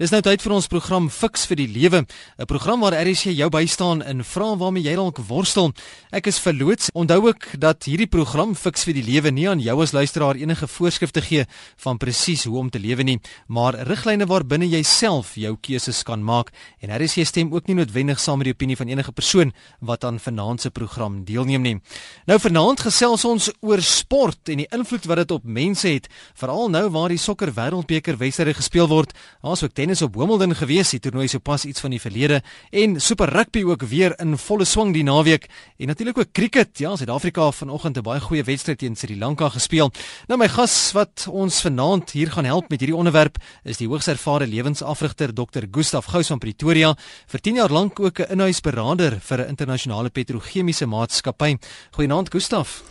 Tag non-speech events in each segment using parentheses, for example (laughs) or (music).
Dis nou tyd vir ons program Fix vir die Lewe, 'n program waar RSG jou bystaan in vrae waarmee jy dalk worstel. Ek is verloots. Onthou ook dat hierdie program Fix vir die Lewe nie aan jou as luisteraar enige voorskrifte gee van presies hoe om te lewe nie, maar riglyne waarbinne jy self jou keuses kan maak. En RSG stem ook nie noodwendig saam met die opinie van enige persoon wat aan vanaand se program deelneem nie. Nou vanaand gesels ons oor sport en die invloed wat dit op mense het, veral nou waar die sokker wêreldbeker wedstryde gespeel word. Ons ook tennis op Wimbledon gewees, die toernooi sopas iets van die verlede en super rugby ook weer in volle swang die naweek en natuurlik ook cricket. Ja, Suid-Afrika vanoggend 'n baie goeie wedstryd teen Sri Lanka gespeel. Nou my gas wat ons vanaand hier gaan help met hierdie onderwerp is die hoogs ervare lewensafrigter Dr. Gustaf Gous van Pretoria, vir 10 jaar lank ook 'n inhuisberader vir 'n internasionale petrochemiese maatskappy. Goeienaand Gustaf.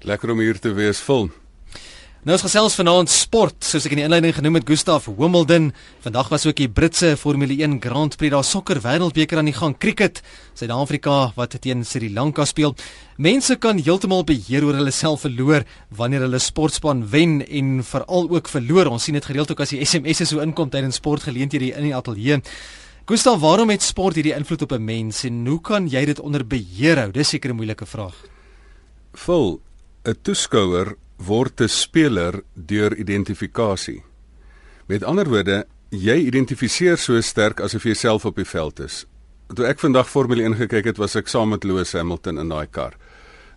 Lekker om hier te wees, vol. Nou ons gesels vanaand sport, soos ek in die inleiding genoem het, Gustaf Wimbledon. Vandag was ook die Britse Formule 1 Grand Prix, daar sokker wêreldbeker aan die gang, cricket, Suid-Afrika wat teen Sri Lanka speel. Mense kan heeltemal beheer oor hulle self verloor wanneer hulle sportspan wen en veral ook verloor. Ons sien dit gereeld ook as die SMS'e so inkom tydens sportgeleenthede in die ateljee. Gustaf, waarom het sport hierdie invloed op 'n mens en hoe kan jy dit onder beheer hou? Dis seker 'n moeilike vraag. Vol 'n toeskouer word 'n speler deur identifikasie. Met ander woorde, jy identifiseer so sterk asof jy self op die veld is. Toe ek vandag Formule 1 gekyk het, was ek saam met Lewis Hamilton in daai kar.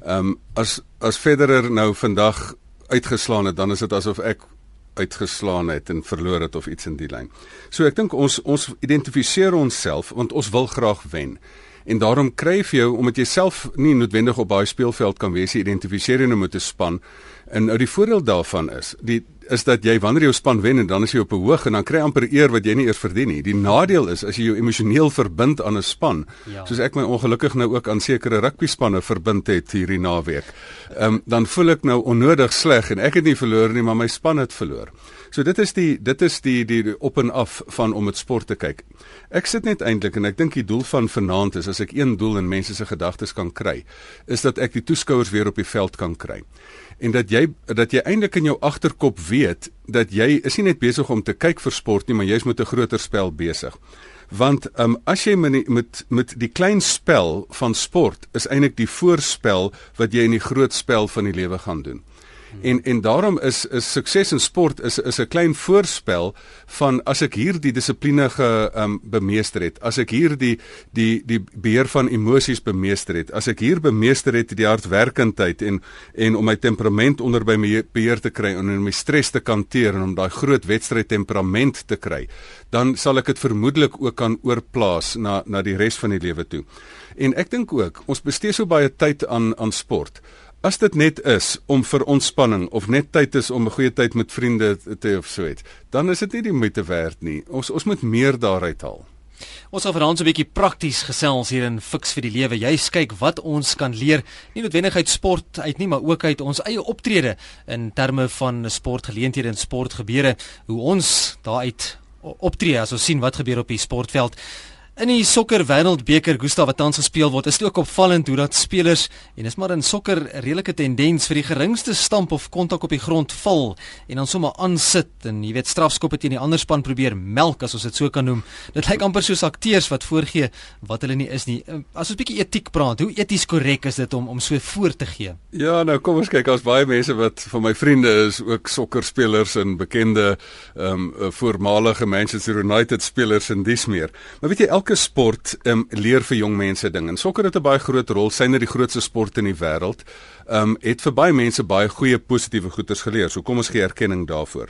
Ehm um, as as Federer nou vandag uitgeslaan het, dan is dit asof ek uitgeslaan het en verloor het of iets in die lyn. So ek dink ons ons identifiseer onsself want ons wil graag wen. En daarom kry jy jou omdat jy self nie noodwendig op baie speelveld kan wees, identifiseer jy nou met 'n span En nou die voordeel daarvan is, die is dat jy wanneer jou span wen en dan is jy op 'n hoog en dan kry amper eer wat jy nie eers verdien nie. Die nadeel is as jy jou emosioneel verbind aan 'n span, ja. soos ek my ongelukkig nou ook aan sekere rugby spanne verbind het hierdie naweek. Ehm um, dan voel ek nou onnodig sleg en ek het nie verloor nie, maar my span het verloor. So dit is die dit is die die, die op en af van om met sport te kyk. Ek sit net eintlik en ek dink die doel van vanaand is as ek een doel in mense se gedagtes kan kry, is dat ek die toeskouers weer op die veld kan kry en dat jy dat jy eintlik in jou agterkop weet dat jy is nie net besig om te kyk vir sport nie, maar jy's met 'n groter spel besig. Want um, as jy met met met die klein spel van sport is eintlik die voorspel wat jy in die groot spel van die lewe gaan doen. En en daarom is is sukses in sport is is 'n klein voorspel van as ek hierdie dissipline ge um, bemeester het, as ek hierdie die die beheer van emosies bemeester het, as ek hier bemeester het die hardwerkendheid en en om my temperament onder by my beheer te kry en om my stres te hanteer en om daai groot wedstryd temperament te kry, dan sal ek dit vermoedelik ook kan oorplaas na na die res van die lewe toe. En ek dink ook, ons bestee so baie tyd aan aan sport. As dit net is om vir ontspanning of net tyd is om 'n goeie tyd met vriende te hê of so iets, dan is dit nie die moeite werd nie. Ons ons moet meer daaruit haal. Ons gaan vanaand so 'n bietjie prakties gesels hier in Fix vir die Lewe. Jy kyk wat ons kan leer, nie noodwendig uit sport uit nie, maar ook uit ons eie optrede in terme van sportgeleenthede en sportgebeure, hoe ons daaruit optree as ons sien wat gebeur op die sportveld. In die sokker wêreldbeker Gustav wat tans gespeel word, is dit ook opvallend hoe dat spelers en dis maar in sokker redelike tendens vir die geringste stamp of kontak op die grond val en dan sommer aansit en jy weet strafskoppe teen die ander span probeer melk as ons dit so kan noem. Dit lyk amper soos akteurs wat voorgee wat hulle nie is nie. Eh, as ons bietjie etiek praat, hoe eties korrek is dit om om so voor te gee? Ja, nou kom ons kyk, as baie mense wat van my vriende is ook sokkerspelers en bekende ehm um, voormalige Manchester United spelers en dis meer. Maar weet jy elke sport um, leer vir jong mense ding. En sokker het 'n baie groot rol, syne die grootste sport in die wêreld. Ehm um, het vir baie mense baie goeie positiewe goeders geleer. So kom ons gee erkenning daarvoor.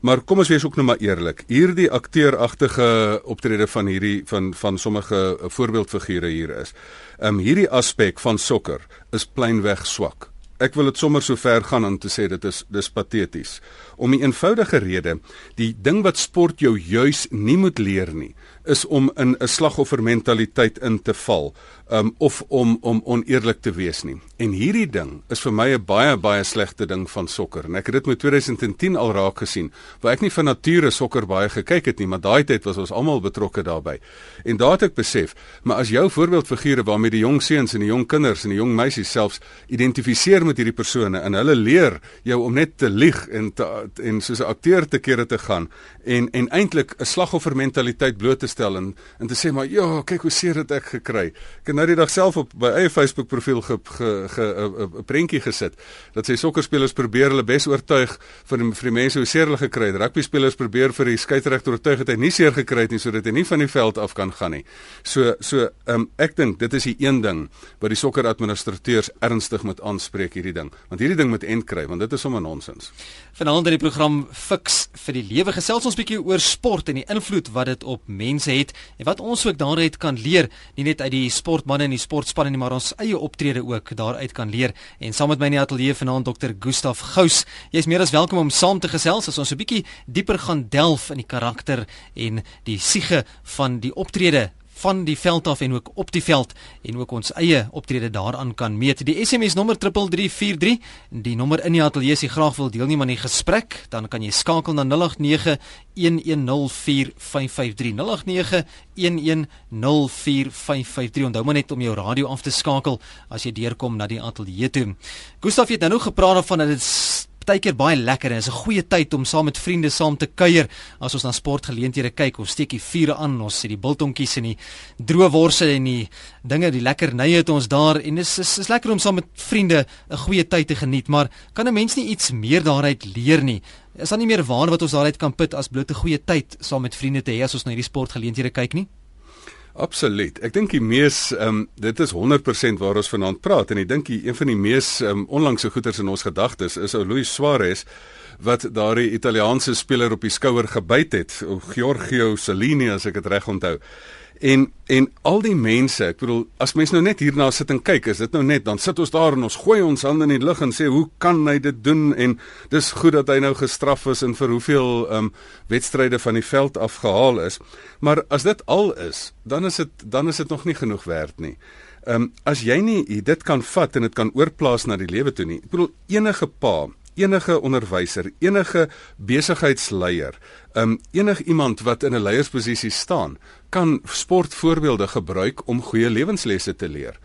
Maar kom ons wees ook nou maar eerlik. Hierdie akteuragtige optrede van hierdie van van sommige voorbeeldfigure hier is. Ehm um, hierdie aspek van sokker is pleinweg swak. Ek wil dit sommer so ver gaan om te sê dit is dis pateties. Om 'n eenvoudige rede, die ding wat sport jou juis nie moet leer nie, is om in 'n slagoffermentaliteit in te val um, of om om oneerlik te wees nie. En hierdie ding is vir my 'n baie baie slegte ding van sokker. En ek het dit met 2010 al raak gesien, waar ek nie van nature sokker baie gekyk het nie, maar daai tyd was ons almal betrokke daarbey. En daar het ek besef, maar as jou voorbeeldfigure waarmee die jong seuns en die jong kinders en die jong meisies selfs identifiseer met hierdie persone en hulle leer jou om net te lieg en te, en soos 'n akteur te kere te gaan en en eintlik 'n slagoffermentaliteit bloot te stel en en te sê maar ja, kyk hoe seer het ek gekry. Ek het nou die dag self op my eie Facebook profiel ge 'n prentjie gesit dat sy sokkerspelers probeer hulle bes oortuig vir die, vir die mense hoe seer hulle gekry het. Rugby spelers probeer vir die skeieregter oortuig dat hy nie seer gekry het nie sodat hy nie van die veld af kan gaan nie. So so um, ek dink dit is die een ding wat die sokkeradministrateurs ernstig moet aanspreek hierdie ding. Want hierdie ding moet end kry want dit is sommer nonsens. Vanaand in die program Fix vir die lewe gesels ons bietjie oor sport en die invloed wat dit op mense het en wat ons ook daaruit kan leer, nie net uit die sportmense en die sportspanne nie, maar ons eie optrede ook daaruit kan leer. En saam met my in die ateljee vanaand Dr. Gustaf Gous. Jy is meer as welkom om saam te gesels as ons 'n bietjie dieper gaan delf in die karakter en die siege van die optrede van die veld af en ook op die veld en ook ons eie optrede daaraan kan meet. Die SMS nommer 3343, die nommer in die ateljee as jy graag wil deelneem aan die gesprek, dan kan jy skakel na 089 1104553 089 Onthou maar net om jou radio af te skakel as jy deurkom na die ateljee toe. Gustaf het nou gepraat van dat dit partykeer baie lekker en is 'n goeie tyd om saam met vriende saam te kuier as ons na sportgeleenthede kyk. Ons steek die vure aan, ons sit die biltongkies en die droë worse en die dinge, die lekker nye het ons daar en dit is, is is lekker om saam met vriende 'n goeie tyd te geniet, maar kan 'n mens nie iets meer daaruit leer nie? Is daar nie meer waarde wat ons daaruit kan put as blote goeie tyd saam met vriende te hê as ons na hierdie sportgeleenthede kyk nie? Absoluut. Ek dink die mees ehm um, dit is 100% waar ons vanaand praat en ek dink een van die mees ehm um, onlangse goeters in ons gedagtes is ou Luis Suarez wat daardie Italiaanse speler op die skouer gebyt het, Giorgio Cellini as ek dit reg onthou. En en al die mense, ek bedoel, as mens nou net hierna sit en kyk, is dit nou net dan sit ons daar en ons gooi ons hande in die lug en sê hoe kan hy dit doen en dis goed dat hy nou gestraf is en vir hoeveel ehm um, wedstryde van die veld afgehaal is. Maar as dit al is, dan is dit dan is dit nog nie genoeg werd nie. Ehm um, as jy nie dit kan vat en dit kan oorplaas na die lewe toe nie. Ek bedoel enige pa enige onderwyser, enige besigheidsleier, um, enig iemand wat in 'n leiersposisie staan, kan sportvoorbeelde gebruik om goeie lewenslesse te leer.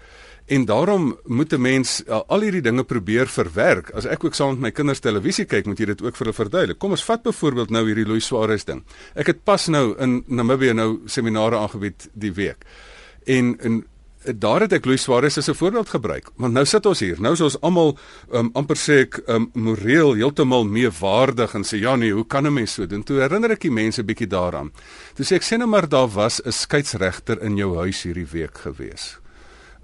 En daarom moet 'n mens uh, al hierdie dinge probeer verwerk. As ek ook saam met my kinders televisie kyk, moet jy dit ook vir hulle verduidelik. Kom ons vat byvoorbeeld nou hierdie Louis Suarez ding. Ek het pas nou in Namibië nou seminare aangebied die week. En en daar het ek Louis Suarez as 'n voorbeeld gebruik. Want nou sit ons hier. Nou is ons almal um, amper sê ek um, moreel heeltemal meewaardig en sê ja nee, hoe kan 'n mens so doen? Toe herinner ek die mense bietjie daaraan. Toe sê ek sê nou maar daar was 'n skeieregter in jou huis hierdie week gewees.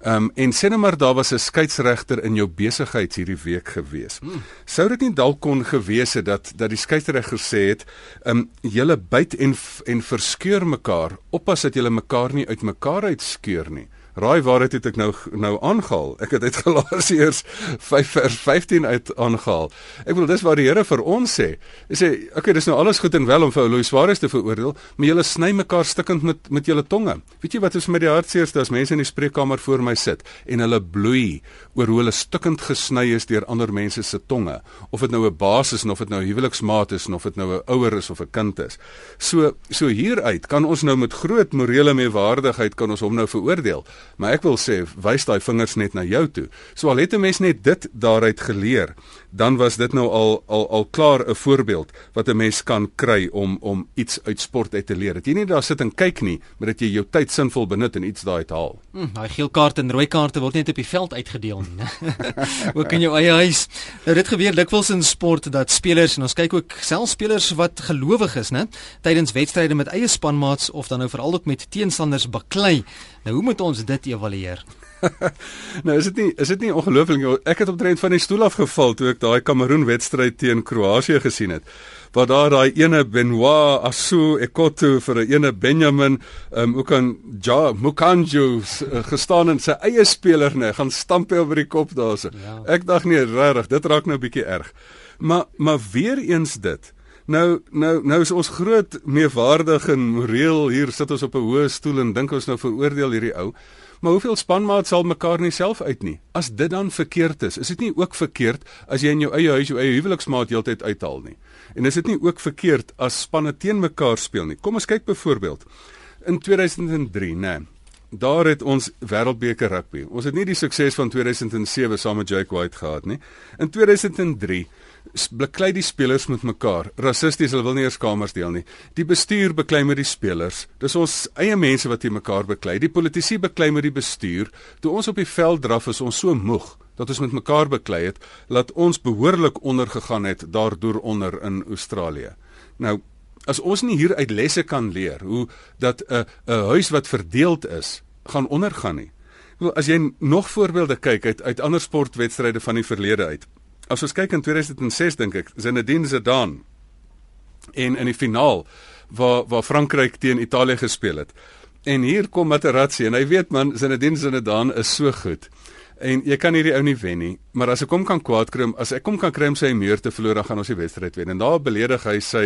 Ehm um, en sê nou maar daar was 'n skeieregter in jou besigheid hierdie week gewees. Hmm. Sou dit nie dalk kon gewees het dat dat die skeieregter gesê het, ehm um, julle byt en en verskeur mekaar, oppas dat julle mekaar nie uit mekaar uitskeur nie. Raai waar het ek nou nou aangehaal? Ek het uit Galasiërs 5 vers 15 uit aangehaal. Ek bedoel dis waar die Here vir ons sê. Hy sê, "Oké, okay, dis nou alles goed en wel om vir Louis Suarez te veroordeel, maar julle sny mekaar stikkend met met julle tonge." Weet jy wat is met die hartseerste as mense in die spreekkamer voor my sit en hulle bloei oor hoe hulle stikkend gesny is deur ander mense se tonge, of dit nou 'n baas is of dit nou 'n huweliksmaat is of dit nou 'n ouer is of 'n kind is. So so hieruit kan ons nou met groot morele meewaardigheid kan ons hom nou veroordeel. Maar ek wil sê, wys daai vingers net na jou toe. So al het 'n mens net dit daaruit geleer, dan was dit nou al al al klaar 'n voorbeeld wat 'n mens kan kry om om iets uit sport uit te leer. Dat jy nie daar sit en kyk nie, maar dat jy jou tyd sinvol benut en iets daai uit haal. Hm, daai geel kaarte en rooi kaarte word net op die veld uitgedeel nie, né? (laughs) ook in jou eie huis. Nou dit gebeur dikwels in sport dat spelers en ons kyk ook selfs spelers wat gelowig is, né, tydens wedstryde met eie spanmaats of dan nou veral ook met teenstanders baklei. Nou hoe moet ons dit evalueer? (laughs) nou is dit nie is dit nie ongelooflik ek het omtrent van die stoel af geval toe ek daai Kameroen wedstryd teen Kroasie gesien het waar daar daai ene Benoit Asu Ekoto vir 'n ene Benjamin um, ook aan Ja Mukanju uh, gestaan en sy eie speler net gaan stamp hy oor die kop daarso ja. ek dink nee regtig dit raak nou bietjie erg maar maar weer eens dit Nou nou nou is ons groot meewaardig en moreel hier sit ons op 'n hoë stoel en dink ons nou veroordeel hierdie ou. Maar hoeveel spanmaat sal mekaar nie self uit nie? As dit dan verkeerd is, is dit nie ook verkeerd as jy in jou eie huis jou eie huweliksmaat heeltyd uithaal nie? En is dit nie ook verkeerd as spanne teen mekaar speel nie? Kom ons kyk byvoorbeeld in 2003, né? Nee, daar het ons wêreldbeker rugby. Ons het nie die sukses van 2007 saam met Jake White gehad nie. In 2003 beklei die spelers met mekaar. Rassisties, hulle wil nie eers kamers deel nie. Die bestuur beklei met die spelers. Dis ons eie mense wat hier mekaar beklei. Die politici beklei met die bestuur. Toe ons op die veld draf is ons so moeg dat ons met mekaar beklei het, laat ons behoorlik ondergegaan het daardeur onder in Australië. Nou, as ons nie hier uit lesse kan leer hoe dat 'n 'n huis wat verdeeld is, gaan ondergaan nie. Wel, as jy nog voorbeelde kyk uit uit ander sportwedstryde van die verlede uit. As ons kyk in 2006 dink ek, Zinedine Zidane en in die finaal waar waar Frankryk teen Italië gespeel het. En hier kom Materazzi en hy weet man Zinedine Zidane is so goed. En jy kan hierdie ou nie wen nie, maar as ek hom kan kwaad kry, as ek hom kan kry om sy muur te verloor, dan gaan ons die wedstryd wen. En daar beledig hy sy,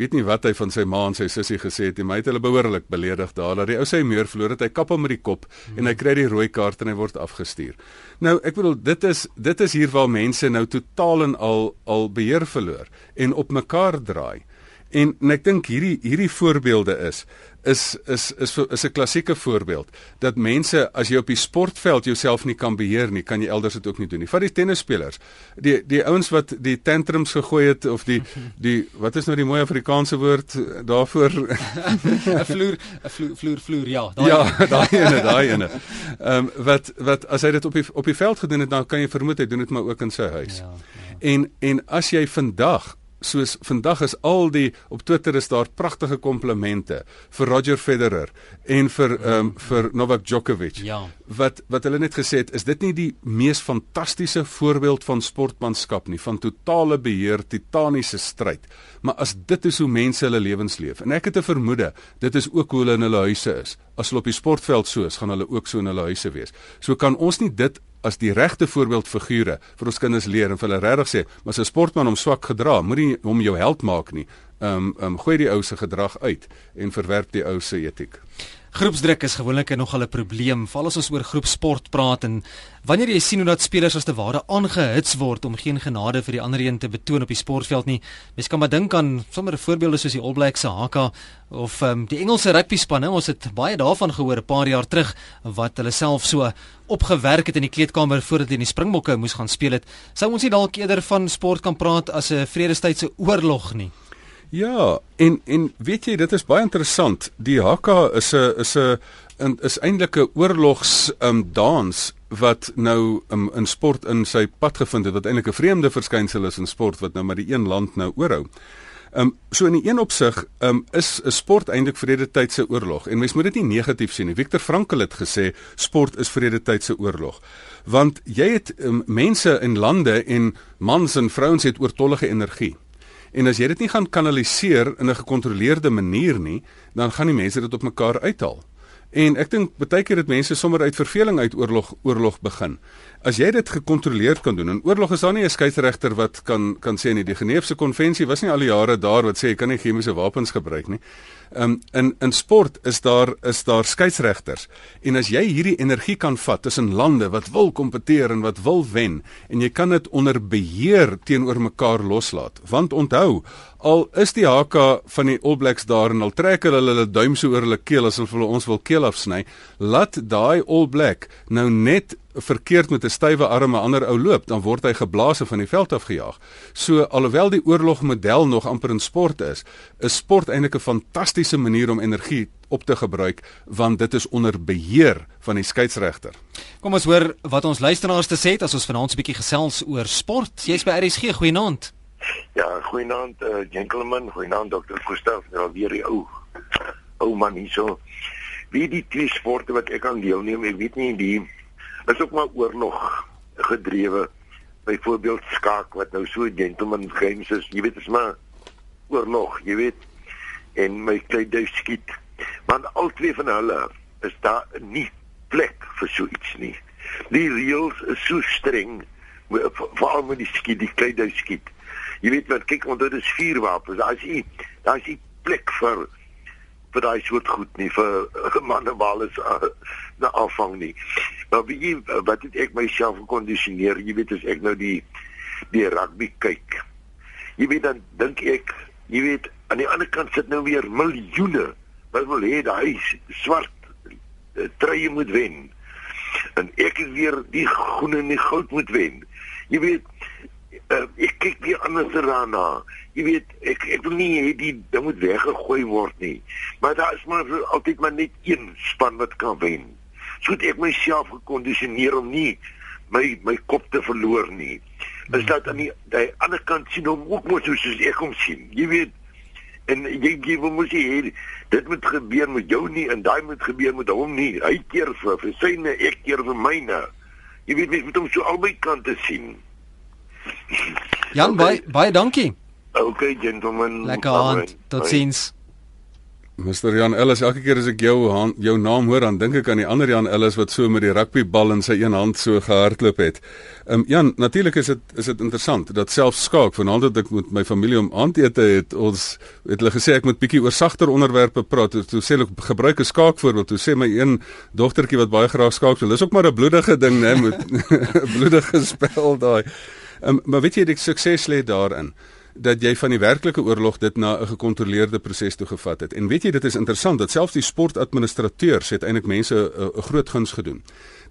weet nie wat hy van sy ma en sy sussie gesê het nie, maar hy het hulle behoorlik beledig daar. Dat die ou sy muur verloor het, hy kap hom met die kop hmm. en hy kry die rooi kaart en hy word afgestuur. Nou, ek bedoel dit is dit is hier waar mense nou totaal en al al beheer verloor en op mekaar draai. En, en ek dink hierdie hierdie voorbeelde is is is is is 'n klassieke voorbeeld dat mense as jy op die sportveld jouself nie kan beheer nie, kan jy elders dit ook nie doen nie. Vat die tennisspelers. Die die ouens wat die tantrums gegooi het of die die wat is nou die mooi Afrikaanse woord daarvoor (laughs) 'n vloer 'n vloer vloer vloer ja, daai Ja, daai ene, daai ene. Ehm um, wat wat as hy dit op die op die veld gedoen het, dan kan jy vermoed hy doen dit maar ook in sy huis. Ja, ja. En en as jy vandag soos vandag is al die op Twitter is daar pragtige komplimente vir Roger Federer en vir ehm um, vir Novak Djokovic. Ja. Wat wat hulle net gesê het, is dit nie die mees fantastiese voorbeeld van sportmanskap nie, van totale beheer, titaniese stryd. Maar as dit is hoe mense hulle lewens leef en ek het 'n vermoede, dit is ook hoe hulle in hulle huise is. As hulle op die sportveld so is, gaan hulle ook so in hulle huise wees. So kan ons nie dit as die regte voorbeeldfigure vir ons kinders leer en vir hulle regtig sê, maar as 'n sportman hom swak gedra, moenie hom jou held maak nie. Ehm um, um, gooi die ou se gedrag uit en verwerp die ou se etiek. Groepsdruk is gewoonlik nog 'n probleem, veral as ons oor groepsport praat en wanneer jy sien hoe dat spelers as te ware aangehits word om geen genade vir die ander een te betoon op die sportveld nie. Mens kan maar dink aan sommer voorbeelde soos die All Blacks se Haka of um, die Engelse rugby spanne. Ons het baie daarvan gehoor 'n paar jaar terug wat hulle self so opgewerk het in die kleedkamer voordat hulle in die Springbokke moes gaan speel het. Sou ons nie dalk eerder van sport kan praat as 'n vredestydse oorlog nie? Ja, en en weet jy dit is baie interessant. Die haka is 'n is 'n is eintlik 'n oorlogs um dans wat nou um, in sport in sy pad gevind het wat eintlik 'n vreemde verskynsel is in sport wat nou maar die een land nou oorhou. Um so in die een opsig um is 'n sport eintlik vrede tyd se oorlog en mens moet dit nie negatief sien nie. Victor Frankl het gesê sport is vrede tyd se oorlog. Want jy het um, mense in lande en mans en vrouens het oortollige energie. En as jy dit nie gaan kanaliseer in 'n gekontroleerde manier nie, dan gaan die mense dit op mekaar uithaal. En ek dink baie keer het mense sommer uit verveling uit oorlog oorlog begin. As jy dit gekontroleerd kan doen, en oorlog is daar nie 'n skeieregter wat kan kan sê nie. Die Geneefse konvensie was nie al die jare daar wat sê jy kan nie chemiese wapens gebruik nie. Um, in in sport is daar is daar skeieregters. En as jy hierdie energie kan vat tussen lande wat wil kompeteer en wat wil wen en jy kan dit onder beheer teenoor mekaar loslaat. Want onthou, al is die haka van die All Blacks daar en al trek hulle hulle duim so oor hulle keel as hulle ons wil keel afsny, laat daai All Black nou net verkeerd met 'n stywe arm 'n ander ou loop, dan word hy geblaas en van die veld afgejaag. So alhoewel die oorlogmodel nog amper in sport is, is sport eintlik 'n fantastiese manier om energie op te gebruik want dit is onder beheer van die skeieregter. Kom ons hoor wat ons luisteraars te sê het as ons vanaand 'n bietjie gesels oor sport. Jy's by RSG, goeienaand. Ja, goeienaand, uh, gentleman, goeienaand dokter Gustaf, nou weer die ou ou man hierso. Wie die twee sporte wat ek aan deelneem, ek weet nie die is ook maar oorlog gedrewe. Byvoorbeeld skaak wat nou so gentleman games is, jy weet is maar oorlog, jy weet. En my klein duif skiet. Maar al twee van hulle is daar nie plek vir so iets nie. Die reëls is so streng veral met die skiet, die klein duif skiet. Jy weet wat, kyk, want dit is vuurwapens. Is nie daar is nie plek vir vir daai soort goed nie vir uh, (laughs) manne bal is uh, na afvang nie. Maar wie jy, wat het ek myself gekondisioneer? Jy weet as ek nou die die rugby kyk. Jy weet dan dink ek, jy weet aan die ander kant sit nou weer miljoene wat wil hê daai swart uh, trui moet wen. En ek is weer die groen en die goud moet wen. Jy weet uh, ek kyk weer anders daarna. Jy weet ek ek wil nie hê die ding moet weggegooi word nie. Maar daar is maar altyd maar net een span wat kan wen. So het ek myself gekondisioneer om nie my my kop te verloor nie. Is dat aan die, die ander kant sien hom ook mos soos ek hom sien. Jy weet en jy gee hom mos hier dit moet gebeur met jou nie en daai moet gebeur met hom nie. Hy keer vir, vir syne, ek keer vir myne. Jy weet mens moet hom so albei kante sien. Jan (laughs) okay. baie baie dankie. Okay gentlemen. Lekker aand. Totsiens. Mr Jan Ellis, elke keer as ek jou hand, jou naam hoor, dan dink ek aan die ander Jan Ellis wat so met die rugbybal in sy een hand so gehardloop het. Ehm um, Jan, natuurlik is dit is dit interessant dat self skaak vanaand het ek met my familie om aandete het ons het hulle gesê ek moet bietjie oor sagter onderwerpe praat. Toe sê hulle gebruik 'n skaak voorbeeld. Toe sê my een dogtertjie wat baie graag skaak speel, dis ook maar 'n bloedige ding, né, (laughs) met (laughs) bloedige spel daai. Ehm um, maar weet jy die sukses lê daarin dat jy van die werklike oorlog dit na 'n gekontroleerde proses toe gevat het. En weet jy dit is interessant dat selfs die sportadministrateurs het eintlik mense 'n groot guns gedoen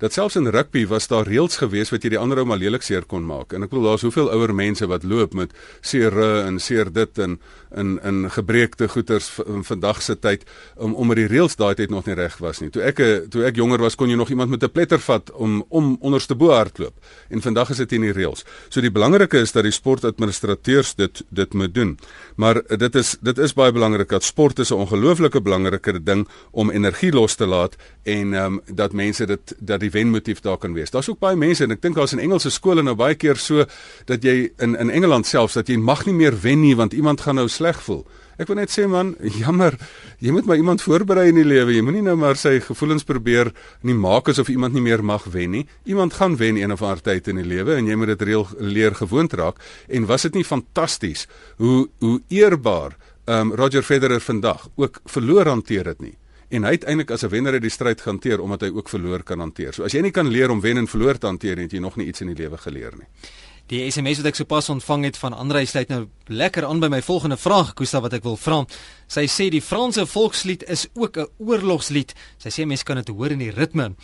dat selfs in rugby was daar reëls gewees wat jy die ander ou maar lelik seer kon maak. En ek bedoel daar's hoeveel ouer mense wat loop met seer en seer dit en in in gebreekte goeters in vandag se tyd om omdat die reëls daai tyd nog nie reg was nie. Toe ek toe ek jonger was kon jy nog iemand met 'n pletter vat om om onderste bo hardloop. En vandag is dit nie die reëls. So die belangrike is dat die sportadministrateurs dit dit moet doen. Maar dit is dit is baie belangrik dat sport is 'n ongelooflike belangrike ding om energie los te laat en ehm um, dat mense dit dat die wenmotief daar kan wees. Daar's ook baie mense en ek dink daar's in Engelse skole nou baie keer so dat jy in in Engeland selfs dat jy mag nie meer wen nie want iemand gaan nou sleg voel. Ek wil net sê man, jammer, jy moet maar iemand voorberei in die lewe. Jy moenie nou maar sy gevoelens probeer nie maak asof iemand nie meer mag wen nie. Iemand gaan wen een of ander tyd in die lewe en jy moet dit reël leer gewoond raak. En was dit nie fantasties hoe hoe eerbaar um, Roger Federer vandag ook verloor hanteer het nie en hy het eintlik as 'n wenner uit die stryd hanteer omdat hy ook verloor kan hanteer. So as jy nie kan leer om wen en verloor te hanteer, het jy nog nie iets in die lewe geleer nie. Die SMS wat ek sopas ontvang het van Andre sluit nou lekker aan by my volgende vraag, Kosta wat ek wil vra. Sy sê die Franse volkslied is ook 'n oorlogslied. Sy sê mense kan dit hoor in die ritme.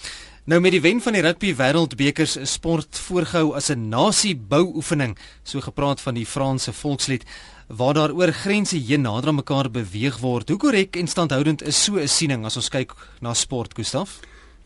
Nou met die wen van die rugby wêreldbekers is sport voorgehou as 'n nasiebouoefening, so gepraat van die Franse volkslied waar daar oor grense heen nader aan mekaar beweeg word. Hoe korrek en standhoudend is so 'n siening as ons kyk na sport, Gustaf?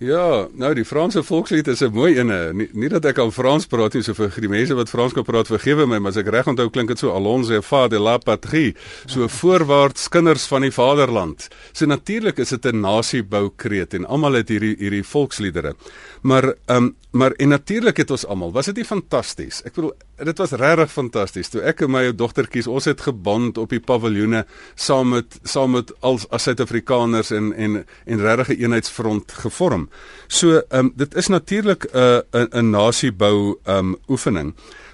Ja, nou die Franse volkslied is 'n mooi ene. Nie, nie dat ek al Frans praat nie, so vir die mense wat Frans kan praat, vergewe my, maar as ek reg onthou klink dit so Allons et fa de la patrie, so voorwaarts kinders van die vaderland. So natuurlik is dit 'n nasieboukreet en almal het hierdie hierdie volksliedere. Maar ehm um, maar en natuurlik het ons almal, was dit nie fantasties? Ek bedoel dit was regtig fantasties. Toe ek en my dogtertjies, ons het gebond op die paviljoene saam met saam met als as Suid-Afrikaners en en en regtig 'n eenheidsfront gevorm. So ehm um, dit is natuurlik 'n uh, 'n 'n nasiebou ehm um, oefening.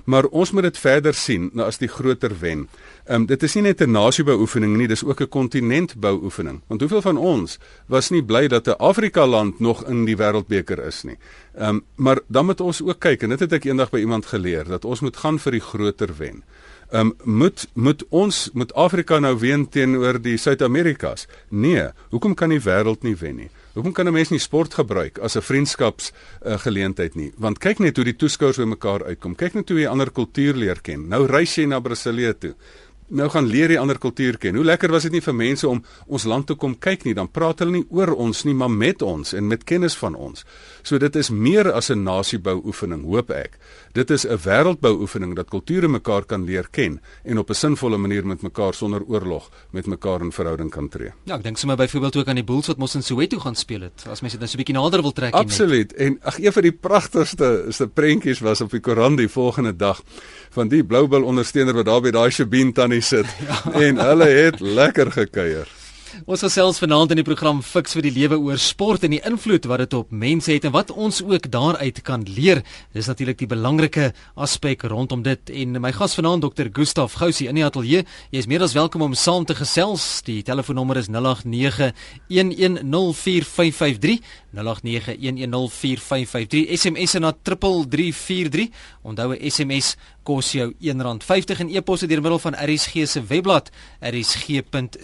Maar ons moet dit verder sien nou as die groter wen. Um, dit is nie net 'n nasiebeoefening nie, dis ook 'n kontinentbouoefening. Want hoeveel van ons was nie bly dat 'n Afrika land nog in die wêreldbeker is nie. Ehm um, maar dan moet ons ook kyk en dit het ek eendag by iemand geleer dat ons moet gaan vir die groter wen. Ehm um, moet moet ons moet Afrika nou wen teenoor die Suid-Amerikas? Nee, hoekom kan die wêreld nie wen nie? Hoekom kan 'n mens nie sport gebruik as 'n vriendskaps uh, geleentheid nie? Want kyk net hoe die toeskouers by mekaar uitkom. Kyk net hoe jy ander kultuur leer ken. Nou reis jy na Brasilië toe nou gaan leer die ander kultuur ken. Hoe lekker was dit nie vir mense om ons land toe kom kyk nie, dan praat hulle nie oor ons nie, maar met ons en met kennis van ons. So dit is meer as 'n nasiebou oefening, hoop ek. Dit is 'n wêreldbou oefening dat kulture mekaar kan leer ken en op 'n sinvolle manier met mekaar sonder oorlog met mekaar in verhouding kan tree. Ja, ek dink sommer byvoorbeeld ook aan die Bulls wat mos in Soweto gaan speel het. As mense dit net so 'n bietjie nader wil trek. Absoluut. En ag een van die pragtigste is die prentjies was op die koerant die volgende dag van die Bloubil ondersteuner wat daar by daai Shabin tannie sit (laughs) ja. en hulle het lekker gekuier. Ons gesels vanaand in die program Fix vir die lewe oor sport en die invloed wat dit op mense het en wat ons ook daaruit kan leer. Dis natuurlik die belangrike aspek rondom dit en my gas vanaand Dr. Gustaf Gousie in die ateljee. Jy is meer as welkom om saam te gesels. Die telefoonnommer is 089 1104553. 0891104553 SMS na 3343 onthou 'n SMS kos jou R1.50 en e-posse deur middel van RSG se webblad rsg.co.za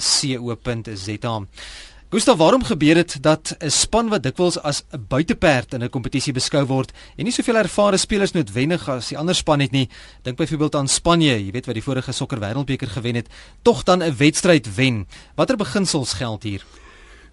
Gustav, waarom gebeur dit dat 'n span wat dikwels as 'n buiteperd in 'n kompetisie beskou word en nie soveel ervare spelers noodwendig as die ander span het nie, dink byvoorbeeld aan Spanje, jy weet wat die vorige sokker wêreldbeker gewen het, tog dan 'n wedstryd wen. Watter beginsels geld hier?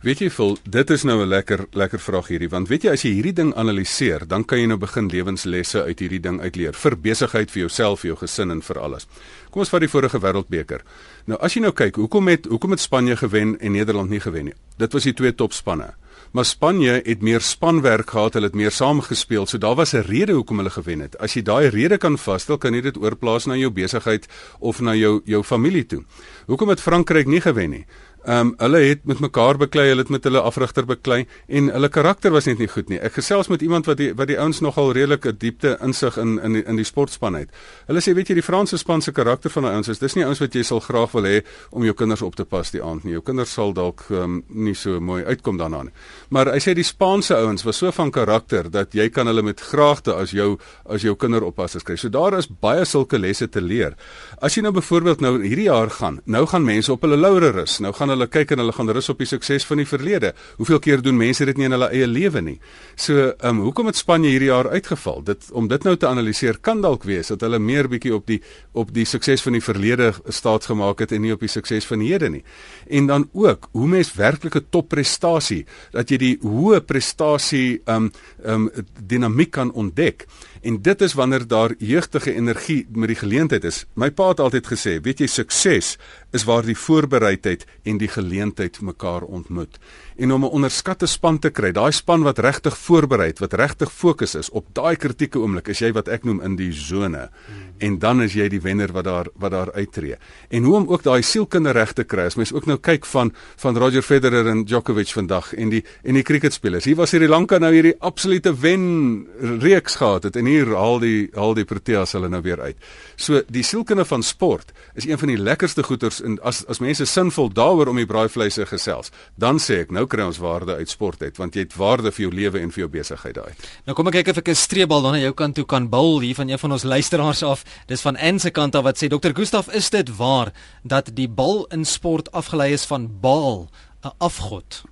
Weet jy vol, dit is nou 'n lekker lekker vraag hierdie, want weet jy as jy hierdie ding analiseer, dan kan jy nou begin lewenslesse uit hierdie ding uitleer vir besigheid, vir jouself, vir jou gesin en vir alles. Kom ons vat die vorige wêreldbeker. Nou as jy nou kyk, hoekom het hoekom het Spanje gewen en Nederland nie gewen nie? Dit was die twee topspanne. Maar Spanje het meer spanwerk gehad, hulle het meer saamgespeel, so daar was 'n rede hoekom hulle gewen het. As jy daai rede kan vasstel, kan jy dit oorplaas na jou besigheid of na jou jou familie toe. Hoekom het Frankryk nie gewen nie? Ehm um, hulle het met mekaar beklei, hulle het met hulle afrigter beklei en hulle karakter was net nie goed nie. Ek gesels met iemand wat die wat die ouens nogal redelike diepte insig in in die, in die sportspan het. Hulle sê weet jy die Franse span se karakter van daai ouens is dis nie ouens wat jy sal graag wil hê om jou kinders op te pas die aand nie. Jou kinders sal dalk um, nie so mooi uitkom daarna nie. Maar hy sê die Spaanse ouens was so van karakter dat jy kan hulle met graagte as jou as jou kinderoppassers kry. So daar is baie sulke lesse te leer. As jy nou byvoorbeeld nou hierdie jaar gaan, nou gaan mense op hulle laure rus. Nou gaan hulle kyk en hulle gaan rus op die sukses van die verlede. Hoeveel keer doen mense dit nie in hulle eie lewe nie? So, ehm um, hoekom het Spanje hierdie jaar uitgeval? Dit om dit nou te analiseer kan dalk wees dat hulle meer bietjie op die op die sukses van die verlede staat gemaak het en nie op die sukses van hede nie. En dan ook hoe mens werklike topprestasie dat jy die hoë prestasie ehm um, ehm um, dinamiek kan ontdek. En dit is wanneer daar jeugtige energie met die geleentheid is. My pa het altyd gesê, weet jy, sukses is waar die voorbereidheid en die geleentheid mekaar ontmoet. En om 'n onderskatte span te kry, daai span wat regtig voorberei, wat regtig fokus is op daai kritieke oomblik, is jy wat ek noem in die sone. En dan is jy die wenner wat daar wat daar uittreë. En hoe om ook daai sielkunde reg te kry. As mens ook nou kyk van van Roger Federer en Djokovic vandag en die en die cricketspelers. Hier was Sri Lanka nou hierdie absolute wen reeks gehad het en hier haal die haal die Proteas hulle nou weer uit. So die sielkunde van sport is een van die lekkerste goeters en as as mense sinvol daaroor om die braaivleise gesels, dan sê ek nou kry ons waarde uit sport uit want jy het waarde vir jou lewe en vir jou besigheid daai. Nou kom ek kyk of ek 'n streebal dan aan jou kant toe kan bul hier van een van ons luisteraars af. Dis van Anse kant af wat sê Dr. Gustaf, is dit waar dat die bal in sport afgelei is van Baal, 'n afgod?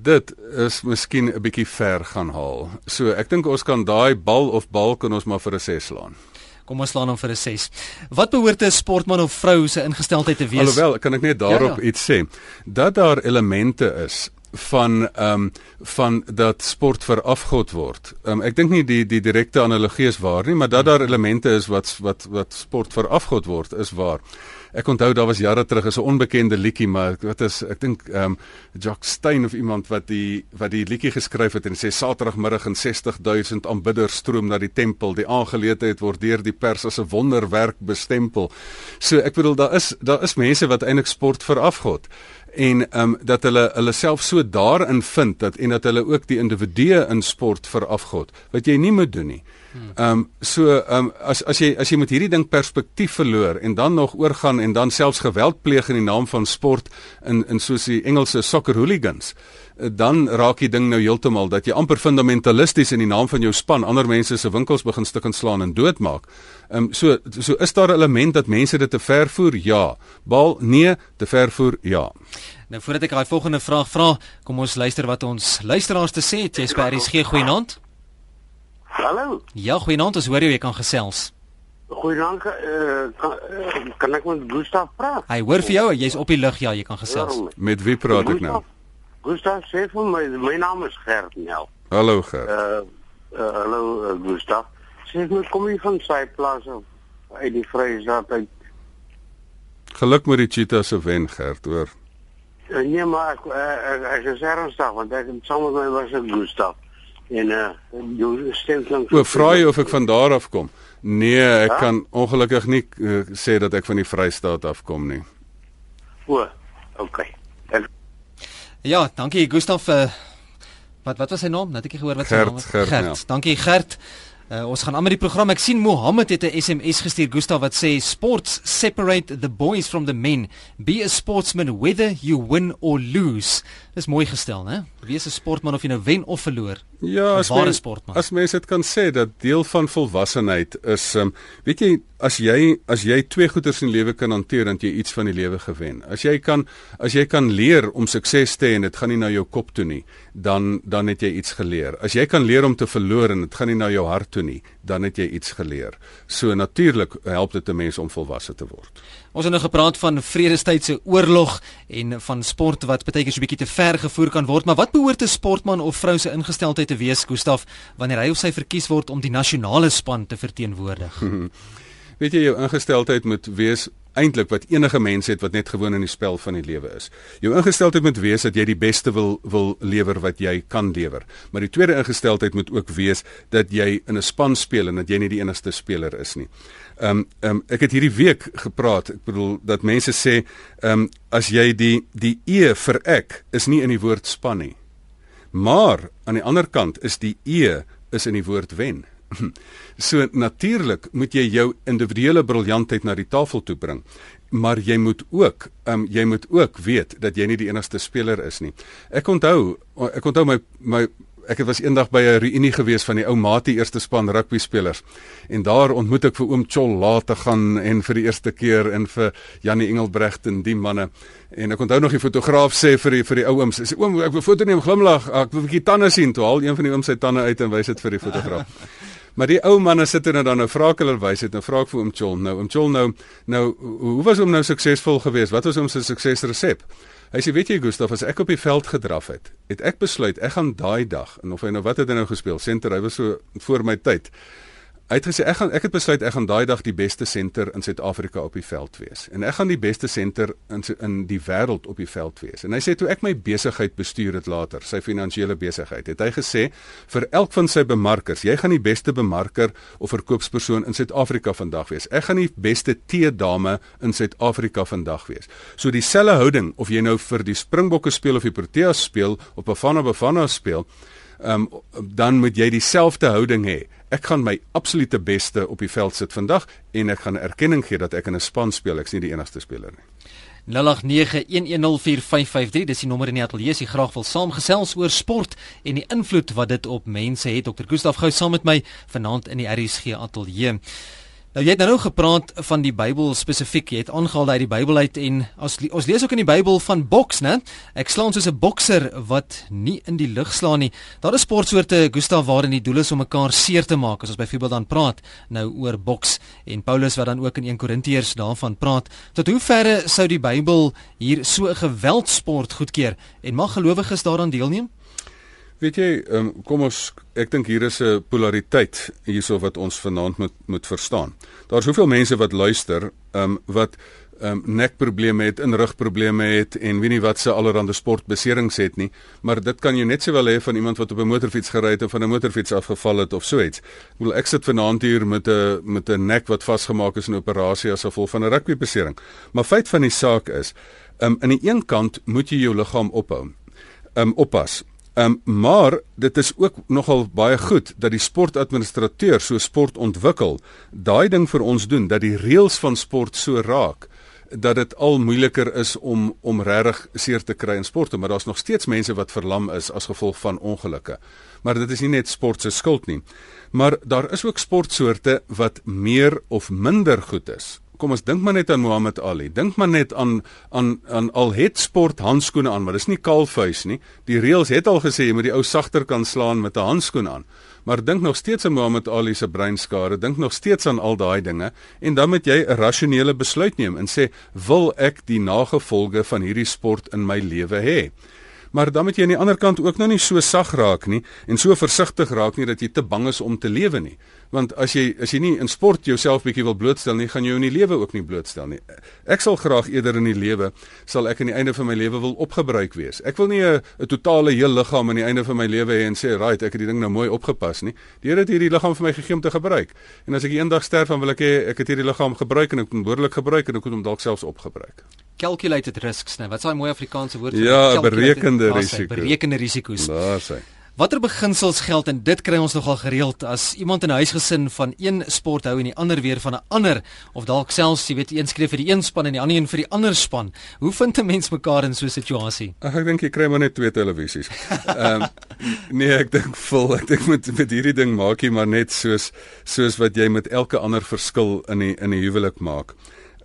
Dit is miskien 'n bietjie ver gaan haal. So ek dink ons kan daai bal of bal kan ons maar vir 'n 6 slaan. Kom ons slaan hom vir 'n 6. Wat behoort 'n sportman of vrou se ingesteldheid te wees? Alhoewel, kan ek net daarop ja, ja. iets sê dat daar elemente is van ehm um, van dat sport verafgod word. Ehm um, ek dink nie die die direkte analogie is waar nie, maar dat daar elemente is wat wat wat sport verafgod word is waar. Ek onthou daar was jare terug 'n onbekende liedjie, maar wat is ek dink ehm um, Jock Stein of iemand wat die wat die liedjie geskryf het en sê Saterdagmiddag en 60000 aanbidders stroom na die tempel. Die aangeleentheid word deur die pers as 'n wonderwerk bestempel. So ek bedoel daar is daar is mense wat eintlik sport verafgod en ehm um, dat hulle hulle self so daarin vind dat en dat hulle ook die individue in sport verafgod wat jy nie moet doen nie. Ehm um, so ehm um, as as jy as jy met hierdie ding perspektief verloor en dan nog oorgaan en dan selfs geweld pleeg in die naam van sport in in soos die Engelse soccer hooligans eh, dan raak die ding nou heeltemal dat jy amper fundamentalisties in die naam van jou span ander mense se winkels begin stuk en slaan en doodmaak. Ehm um, so so is daar 'n element dat mense dit te ver voer? Ja. Bal nee, te ver voer? Ja. Nou voordat ek daai volgende vraag vra, kom ons luister wat ons luisteraars te sê het. Jy's by RSG goeienaand. Hallo. Ja, goeienaand, ons hoor jy, jy kan gesels. Goeienaand, uh, kan, uh, kan ek met Gustav praat? Hy hoor vir jou, jy's op die lug, ja, jy kan gesels. Ja, met wie praat ek nou? Gustav sê vir my, my naam is Gert Nel. Hallo Gert. Uh, uh hallo uh, Gustav. Sê my kom jy van sy plaas of uit die Vrystaat uit? Geluk met die cheetahs se wen, Gert, hoor. Uh, nee, maar ek uh, ek is ernstig want ek saam met my was ek Gustav en uh jou stem klink O, vra jy of ek van daar af kom? Nee, ek ja? kan ongelukkig nie uh, sê dat ek van die Vrystaat afkom nie. O. OK. Ek Ja, dankie Gustaf uh, wat wat was sy naam? Nou het ek gehoor wat sy Gert, naam was. Gert, Gert. ja. Dankie Gert. Uh, ons gaan aan met die program. Ek sien Mohammed het 'n SMS gestuur Gustaf wat sê sports separate the boys from the men. Be a sportsman whether you win or lose. Dis mooi gestel, né? Wees 'n sportman of jy nou wen of verloor. Ja, as ware mens, sportman. as mens dit kan sê dat deel van volwassenheid is um, weet jy as jy as jy twee goeders in lewe kan hanteer dan jy iets van die lewe gewen. As jy kan as jy kan leer om sukses te hê en dit gaan nie na jou kop toe nie, dan dan het jy iets geleer. As jy kan leer om te verloor en dit gaan nie na jou hart toe nie, dan het jy iets geleer. So natuurlik help dit 'n mens om volwasse te word. Ons het nou gepraat van vredestydse oorlog en van sport wat baie keer so 'n bietjie te ver gevoer kan word, maar wat behoort 'n sportman of vrou se ingesteldheid te wees, Gustaf, wanneer hy of sy verkies word om die nasionale span te verteenwoordig? (laughs) Weet jy jou ingesteldheid moet wees eintlik wat enige mens het wat net gewoon in die spel van die lewe is. Jou ingesteldheid moet wees dat jy die beste wil wil lewer wat jy kan lewer. Maar die tweede ingesteldheid moet ook wees dat jy in 'n span speel en dat jy nie die enigste speler is nie. Ehm um, ehm um, ek het hierdie week gepraat. Ek bedoel dat mense sê ehm um, as jy die die e vir ek is nie in die woord span nie. Maar aan die ander kant is die e is in die woord wen. (laughs) So natuurlik moet jy jou individuele briljantheid na die tafel toe bring. Maar jy moet ook, um, jy moet ook weet dat jy nie die enigste speler is nie. Ek onthou, ek onthou my my ek het was eendag by 'n reunie gewees van die ou Mati eerste span rugby spelers. En daar ontmoet ek vir oom Chol laat gaan en vir die eerste keer en vir Janie Engelbrecht en die manne. En ek onthou nog die fotograaf sê vir die vir die ou ooms, sê oom ek wil foto neem glimlag, ek wil 'n bietjie tande sien. Toe haal een van die ooms sy tande uit en wys dit vir die fotograaf. (laughs) Maar die ou manne sit nou dan nou vra ek hulle wysheid en vra ek vir oom Chol nou oom Chol nou nou hoe was hom nou suksesvol geweest wat was hom se suksesresep Hy sê weet jy Gustaf as ek op die veld gedraf het het ek besluit ek gaan daai dag en of hy nou wat het hy nou gespeel senter hy was so voor my tyd Hy het gesê ek gaan ek het besluit ek gaan daai dag die beste senter in Suid-Afrika op die veld wees en ek gaan die beste senter in in die wêreld op die veld wees. En hy sê toe ek my besigheid bestuur het later, sy finansiële besigheid, het hy gesê vir elk van sy bemarkers, jy gaan die beste bemarker of verkoopspersoon in Suid-Afrika vandag wees. Ek gaan die beste teedame in Suid-Afrika vandag wees. So dieselfde houding of jy nou vir die Springbokke speel of die Proteas speel of Bafana Bafana speel, um, dan moet jy dieselfde houding hê. Ek gaan my absolute beste op die veld sit vandag en ek gaan erkenning gee dat ek in 'n span speel. Ek's nie die enigste speler nie. 0891104553 dis die nommer in die ateljee as jy graag wil saamgesels oor sport en die invloed wat dit op mense het. Dr. Gustaf Gou saam met my vanaand in die RSG ateljee. Nou jy het nou gepraat van die Bybel spesifiek. Jy het aangehaal uit die Bybel uit en as ons lees ook in die Bybel van boks, né? Ek slaan soos 'n bokser wat nie in die lug slaan nie. Daar is sportsoorte Gustav waarin die doel is om mekaar seer te maak. As ons byvoorbeeld dan praat nou oor boks en Paulus wat dan ook in 1 Korintiërs daarvan praat. Tot hoe verre sou die Bybel hier so 'n geweldsport goedkeur en mag gelowiges daaraan deelneem? Weet jy, um, kom ons ek dink hier is 'n polariteit hierso wat ons vanaand moet moet verstaan. Daar's soveel mense wat luister, um, wat um, nekprobleme het, inrugprobleme het en weet nie wat se allerlei sportbeserings het nie, maar dit kan jy net sowel hê van iemand wat op 'n motorfiets gery het of van 'n motorfiets afgeval het of so iets. Ek bedoel ek sit vanaand hier met 'n met 'n nek wat vasgemaak is in 'n operasie as gevolg van 'n rugbybesering. Maar feit van die saak is, um, aan die een kant moet jy jou liggaam ophou. Um oppas. Um, maar dit is ook nogal baie goed dat die sportadministrateur so sport ontwikkel, daai ding vir ons doen dat die reëls van sport so raak dat dit al moeiliker is om om regtig seer te kry in sporte, maar daar's nog steeds mense wat verlam is as gevolg van ongelukke. Maar dit is nie net sport se skuld nie. Maar daar is ook sportsoorte wat meer of minder goed is kom ons dink maar net aan Muhammad Ali. Dink maar net aan aan aan al het sport handskoene aan, maar dis nie kalfhuis nie. Die reëls het al gesê jy moet die ou sagter kan slaan met 'n handskoen aan. Maar dink nog steeds aan Muhammad Ali se breinskade, dink nog steeds aan al daai dinge en dan moet jy 'n rasionele besluit neem en sê, "Wil ek die nagevolge van hierdie sport in my lewe hê?" Maar dan moet jy aan die ander kant ook nou nie so sag raak nie en so versigtig raak nie dat jy te bang is om te lewe nie. Want as jy as jy nie in sport jouself bietjie wil blootstel nie, gaan jy jou in die lewe ook nie blootstel nie. Ek sal graag eerder in die lewe sal ek aan die einde van my lewe wil opgebruik wees. Ek wil nie 'n totale heel liggaam aan die einde van my lewe hê en sê, "Right, ek het die ding nou mooi opgepas nie." Die Here het hierdie liggaam vir my gegee om te gebruik. En as ek eendag sterf, dan wil ek hê ek het hierdie liggaam gebruik en ek moet behoorlik gebruik en ek moet hom dalk selfs opgebruik. calculated risks, né? Wat is daai mooi Afrikaanse woord vir Ja, berekende Daar's hy, risiko. Berekende risiko's. Daar sê. Watter beginsels geld en dit kry ons nogal gereeld as iemand in 'n huisgesin van een sport hou en die ander weer van 'n ander of dalk selfs jy weet een skryf vir die een span en die ander een vir die ander span. Hoe vind 'n mens mekaar in so 'n situasie? Ag ek dink jy kry maar net twee televisies. (laughs) Ehm um, nee, ek dink vol. Ek dink met met hierdie ding maak jy maar net soos soos wat jy met elke ander verskil in die in die huwelik maak.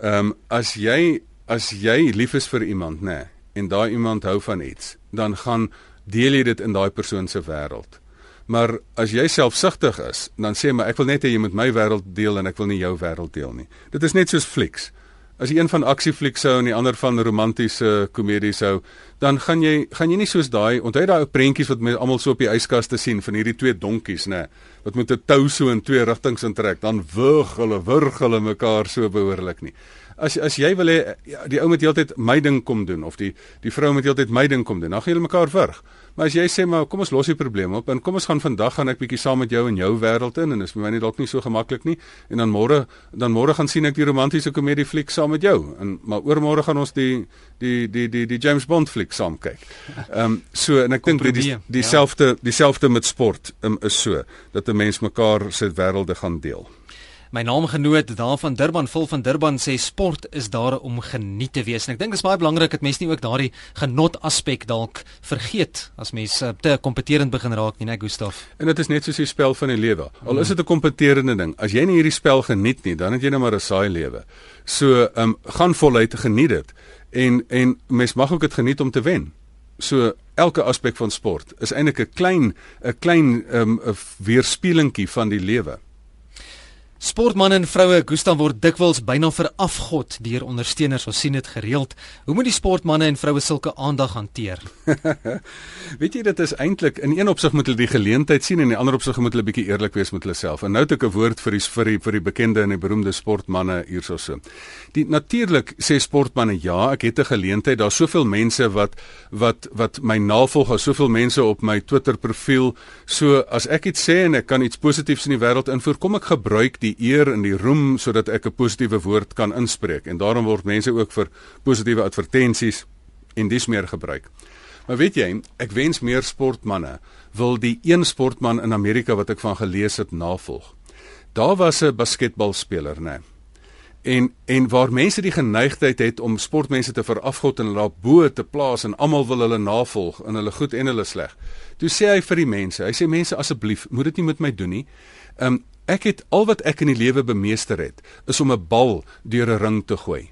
Ehm um, as jy as jy lief is vir iemand, nê, nee, en daai iemand hou van iets, dan gaan deel jy dit in daai persoon se wêreld. Maar as jy selfsugtig is, dan sê maar ek wil net hê jy moet my wêreld deel en ek wil nie jou wêreld deel nie. Dit is net soos flieks. As jy een van aksieflieks hou en die ander van romantiese komedies hou, dan gaan jy gaan jy nie soos daai onthou daai ou prentjies wat mense almal so op die yskaste sien van hierdie twee donkies, nê, wat met 'n tou so in twee rigtings intrek, dan wurg hulle wurg hulle mekaar so behoorlik nie. As as jy wil hê ja, die ou moet heeltyd my ding kom doen of die die vrou moet heeltyd my ding kom doen, dan gaan julle mekaar wurg. Maar as jy sê maar kom ons los die probleem op en kom ons gaan vandag gaan ek bietjie saam met jou in jou wêreld in en dis vir my nie dalk nie so gemaklik nie en dan môre dan môre gaan sien ek die romantiese komedie fliek saam met jou en maar oormôre gaan ons die die die die die James Bond fliek saam kyk. (laughs) Ehm um, so en ek dink die Kompromie, ja. dieselfde dieselfde met sport um, is so dat 'n mens mekaar se wêrelde gaan deel. My naamgenoot daar van Durban, Phil van Durban sê sport is daar om geniet te wees. En ek dink dit is baie belangrik dat mense nie ook daardie genot aspek dalk vergeet as mense uh, te kompeterend begin raak nie, né, Gustaf? En dit is net soos die spel van die lewe. Al is dit 'n kompeterende ding, as jy nie hierdie spel geniet nie, dan het jy net maar 'n saai lewe. So, ehm um, gaan voluit geniet dit. En en mens mag ook dit geniet om te wen. So elke aspek van sport is eintlik 'n klein 'n klein ehm um, 'n weerspieelingkie van die lewe. Sportmense en vroue Gustav word dikwels byna verafgod deur ondersteuners. Ons sien dit gereeld. Hoe moet die sportmense en vroue sulke aandag hanteer? (laughs) Weet jy dit is eintlik in een opsig moet hulle die geleentheid sien en in die ander opsig moet hulle bietjie eerlik wees met hulle self. En nou het ek 'n woord vir die vir die vir die bekende en die beroemde sportmense hierso so. Die natuurlik sê sportmense ja, ek het 'n geleentheid. Daar's soveel mense wat wat wat my navolg, daar's soveel mense op my Twitter profiel. So as ek iets sê en ek kan iets positiefs in die wêreld invoer, kom ek gebruik die eer en die roem sodat ek 'n positiewe woord kan inspreek. En daarom word mense ook vir positiewe advertensies en dis meer gebruik. Maar weet jy, ek wens meer sportmense wil die een sportman in Amerika wat ek van gelees het navolg. Daar was 'n basketbalspeler, né? En en waar mense die geneigtheid het om sportmense te verafgod en hulle daar bo te plaas en almal wil hulle navolg in hulle goed en hulle sleg. Toe sê hy vir die mense, hy sê mense asseblief, moet dit nie met my doen nie. Um ek het al wat ek in die lewe bemeester het, is om 'n bal deur 'n ring te gooi.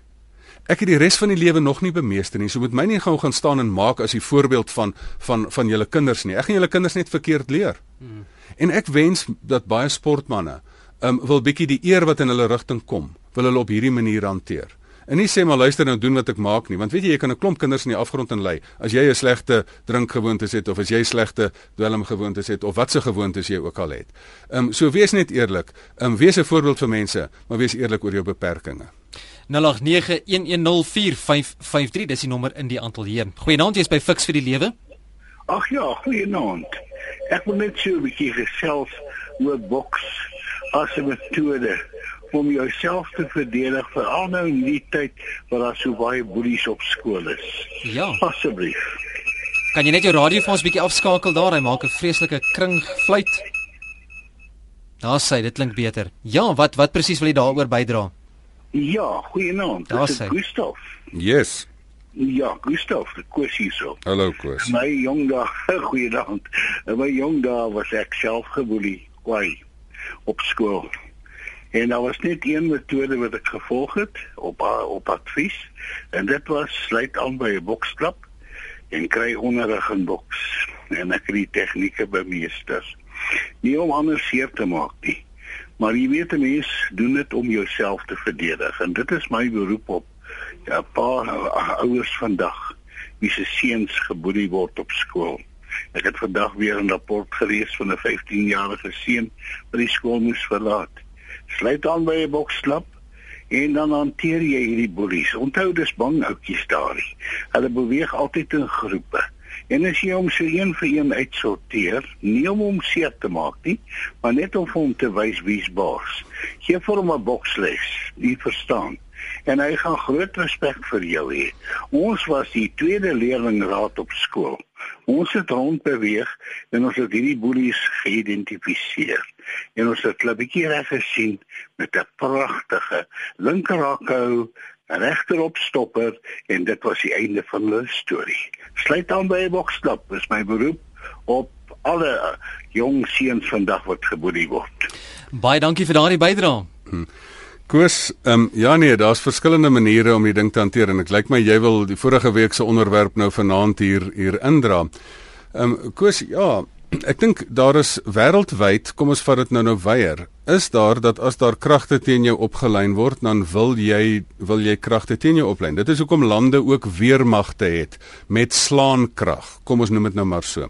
Ek het die res van die lewe nog nie bemeester nie. So moet my nie gou gaan staan en maak as die voorbeeld van van van julle kinders nie. Ek gaan julle kinders net verkeerd leer. Hmm. En ek wens dat baie sportmense um wil bietjie die eer wat in hulle rigting kom, wil hulle op hierdie manier hanteer. En nie sê maar luister nou doen wat ek maak nie, want weet jy jy kan 'n klomp kinders in die afgrond in lei as jy 'n slegte drinkgewoontes het of as jy slegte dwelmgewoontes het of watse gewoontes jy ook al het. Ehm um, so wees net eerlik. Ehm um, wees 'n voorbeeld vir mense, maar wees eerlik oor jou beperkings. 0891104553 dis die nommer in die ateljee. Goeienaand, jy's by Fix vir die Lewe. Ag ja, goeienaand. Ek wil net so 'n bietjie gesels oor boks as 'n metode om jouself te verdedig veral nou in die tyd waar daar so baie boelies op skool is. Ja. Asseblief. Kan jy net jou radio vir ons bietjie afskakel daar? Hy maak 'n vreeslike kring fluit. Daar sê dit klink beter. Ja, wat wat presies wil jy daaroor bydra? Ja, goeienaand. Daar Dit is sê. Gustaf. Yes. Ja, Gustaf, die kwes hierso. Hallo Koos. My jong dae, (laughs) goeienaand. In my jong dae was ek self geboelie, kwai op skool. En daar was net een metode wat ek gevolg het op op advies en dit was sluit aan by 'n boksklub en kry onderrig in boks en ek het die tegnieke bemeester. Nie om ander seer te maak nie. Maar jy weet 'n mens doen dit om jouself te verdedig en dit is my beroep op ja, 'n paar ou- ouers vandag wie se seuns geboelie word op skool. Ek het vandag weer 'n rapport gelees van 'n 15-jarige seun wat die skool moes verlaat. Sluit aan by 'n boksklub en dan hanteer jy hierdie boelies. Onthou dis bang oudjies daarin. Hulle beweeg altyd in groepe. En as jy hom so een vir een uitsorteer, nie om hom seer te maak nie, maar net om vir hom te wys wie's baas. Gee vir hom 'n boksles, jy verstaan. En hy gaan groot respek vir jou hê. Ons was die tweede leerlingraad op skool. Ons het rond beweeg en ons het hierdie boelies geïdentifiseer. En ons het 'n bietjie reg gesien met 'n pragtige linkerhakhou regterop stopper en dit was die einde van hulle storie. Sluit aan by 'n boksklap, is my beroep op alle jong seuns vandag wat geboelie word. Baie dankie vir daardie bydrae. Hmm. Koos, ehm um, ja nee, daar's verskillende maniere om die ding te hanteer en dit lyk my jy wil die vorige week se onderwerp nou vanaand hier hier indra. Ehm um, Koos, ja, ek dink daar is wêreldwyd, kom ons vat dit nou nou weier, is daar dat as daar kragte teen jou opgelyn word, dan wil jy wil jy kragte teen jou oplyn. Dit is hoekom lande ook weermagte het met slaankrag. Kom ons noem dit nou maar so.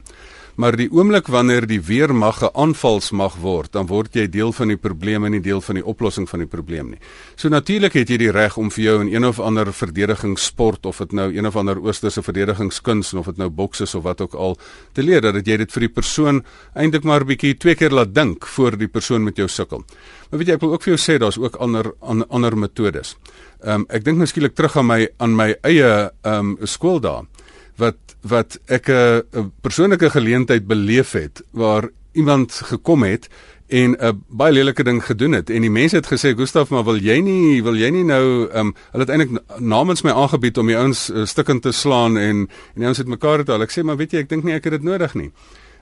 Maar die oomblik wanneer die weermag 'n aanvalsmag word, dan word jy deel van die probleem en nie deel van die oplossing van die probleem nie. So natuurlik het jy die reg om vir jou in een of ander verdedigingssport of dit nou een of ander oosterse verdedigingskuns of dit nou boks is of wat ook al te leer dat jy dit vir die persoon eintlik maar 'n bietjie twee keer laat dink voor die persoon met jou sukkel. Maar weet jy, ek wil ook vir jou sê daar's ook ander an, ander metodes. Ehm um, ek dink nou skielik terug aan my aan my eie ehm um, skooldae wat wat ek 'n persoonlike geleentheid beleef het waar iemand gekom het en 'n baie lelike ding gedoen het. En die mense het gesê Gustaf maar wil jy nie wil jy nie nou um, hulle het eintlik namens my aangebied om die ouens uh, stukkend te slaan en en die ouens het mekaar het al ek sê maar weet jy ek dink nie ek het dit nodig nie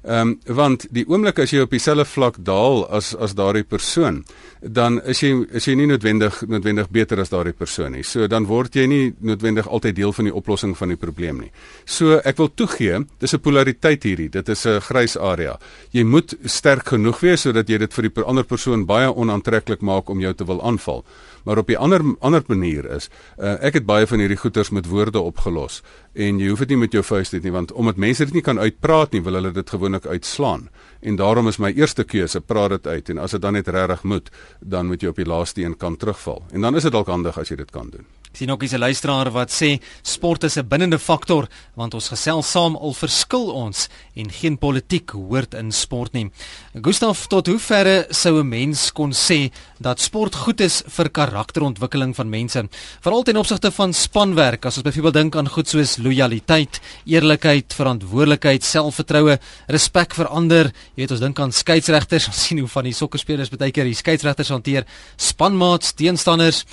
Ehm um, want die oomblik as jy op dieselfde vlak daal as as daardie persoon, dan is jy is jy nie noodwendig noodwendig beter as daardie persoon nie. So dan word jy nie noodwendig altyd deel van die oplossing van die probleem nie. So ek wil toegee, dis 'n polariteit hierdie. Dit is 'n grys area. Jy moet sterk genoeg wees sodat jy dit vir die ander persoon baie onaantreklik maak om jou te wil aanval maar op die ander ander manier is uh, ek het baie van hierdie goeters met woorde opgelos. En jy hoef dit nie met jou vuis dit nie want omdat mense dit nie kan uitpraat nie wil hulle dit gewoonlik uitslaan. En daarom is my eerste keuse praat dit uit. En as dit dan net regtig moet dan moet jy op die laaste een kan terugval. En dan is dit dalk handig as jy dit kan doen Ek sien ook 'n luisteraar wat sê sport is 'n binnende faktor want ons gesels saam al verskil ons en geen politiek hoort in sport nie. Gustaf, tot hoe verre sou 'n mens kon sê dat sport goed is vir karakterontwikkeling van mense, veral ten opsigte van spanwerk, as ons byvoorbeeld dink aan goed soos lojaliteit, eerlikheid, verantwoordelikheid, selfvertroue, respek vir ander. Jy weet ons dink aan skeieregters, (laughs) ons sien hoe van die sokkerspelers baie keer die skeieregters hanteer spanmaats, teenstanders.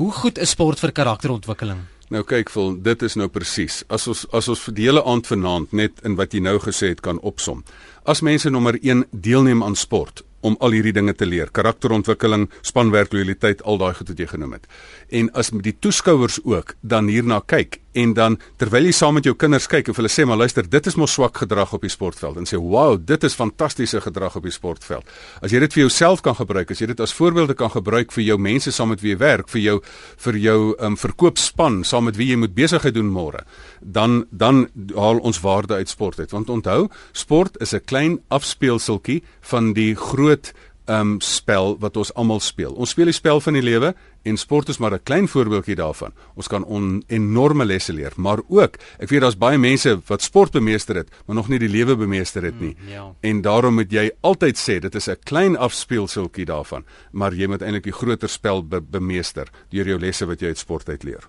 Hoe goed is sport vir karakterontwikkeling? Nou kyk, vol, dit is nou presies. As ons as ons vir die hele aand vanaand net in wat jy nou gesê het kan opsom. As mense nommer 1 deelneem aan sport om al hierdie dinge te leer, karakterontwikkeling, spanwerk, lojaliteit, al daai goed wat jy genoem het. En as die toeskouers ook dan hierna kyk en dan terwyl jy saam met jou kinders kyk of hulle sê maar luister dit is mos swak gedrag op die sportveld. En sê wow dit is fantastiese gedrag op die sportveld. As jy dit vir jouself kan gebruik as jy dit as voorbeelde kan gebruik vir jou mense saam met wie jy werk vir jou vir jou um, verkoopspan saam met wie jy moet besigheid doen môre dan dan haal ons waarde uit sport uit. Want onthou sport is 'n klein afspeelseltjie van die groot um spel wat ons almal speel. Ons speel die spel van die lewe en sport is maar 'n klein voorbeeldjie daarvan. Ons kan on, enorme lesse leer, maar ook, ek weet daar's baie mense wat sport bemeester het, maar nog nie die lewe bemeester het nie. Mm, ja. En daarom moet jy altyd sê dit is 'n klein afspeelseltjie daarvan, maar jy moet eintlik die groter spel be bemeester deur jou lesse wat jy uit sport uit leer.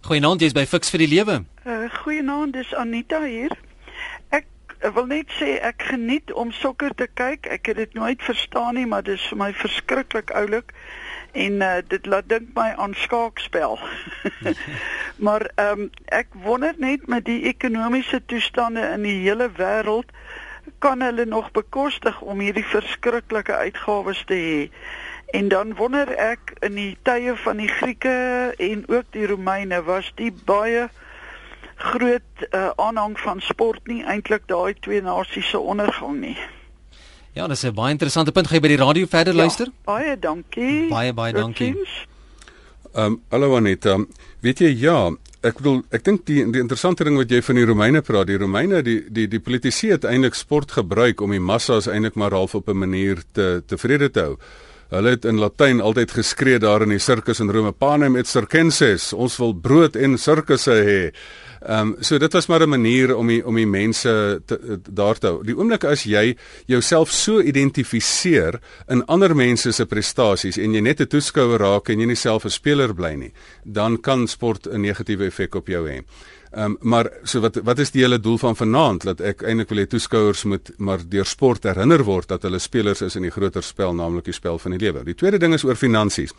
Goeienaand, jy's by Fix vir die Lewe. Uh, Goeienaand, dis Anita hier. Ek wil net sê ek geniet om sokker te kyk. Ek het dit nooit verstaan nie, maar dit is vir my verskriklik oulik en uh, dit laat dink my aan skaakspel. (laughs) maar ehm um, ek wonder net met die ekonomiese toestande in die hele wêreld kan hulle nog bekostig om hierdie verskriklike uitgawes te hê. En dan wonder ek in die tye van die Grieke en ook die Romeine was die baie groot uh, aanhang van sport nie eintlik daai twee nasies se ondergang nie. Ja, dis 'n baie interessante punt. Gaan jy by die radio verder ja, luister? Baie dankie. Baie baie dankie. Ehm um, hallo Anita. Weet jy ja, ek bedoel ek dink die die interessante ding wat jy van die Romeine praat, die Romeine, die die die politici het eintlik sport gebruik om die massas eintlik maar half op 'n manier te tevrede te hou. Hulle het in Latyn altyd geskree daar in die sirkus in Rome, panem et circenses, ons wil brood en sirkusse hê. Ehm um, so dit was maar 'n manier om die om die mense te, daar te hou. Die oomblik as jy jouself so identifiseer in ander mense se prestasies en jy net 'n toeskouer raak en jy nie self 'n speler bly nie, dan kan sport 'n negatiewe effek op jou hê. Ehm um, maar so wat wat is die hele doel van vanaand dat ek eintlik wil hê toeskouers moet maar deur sport herinner word dat hulle spelers is in die groter spel naamlik die spel van die lewe. Die tweede ding is oor finansies.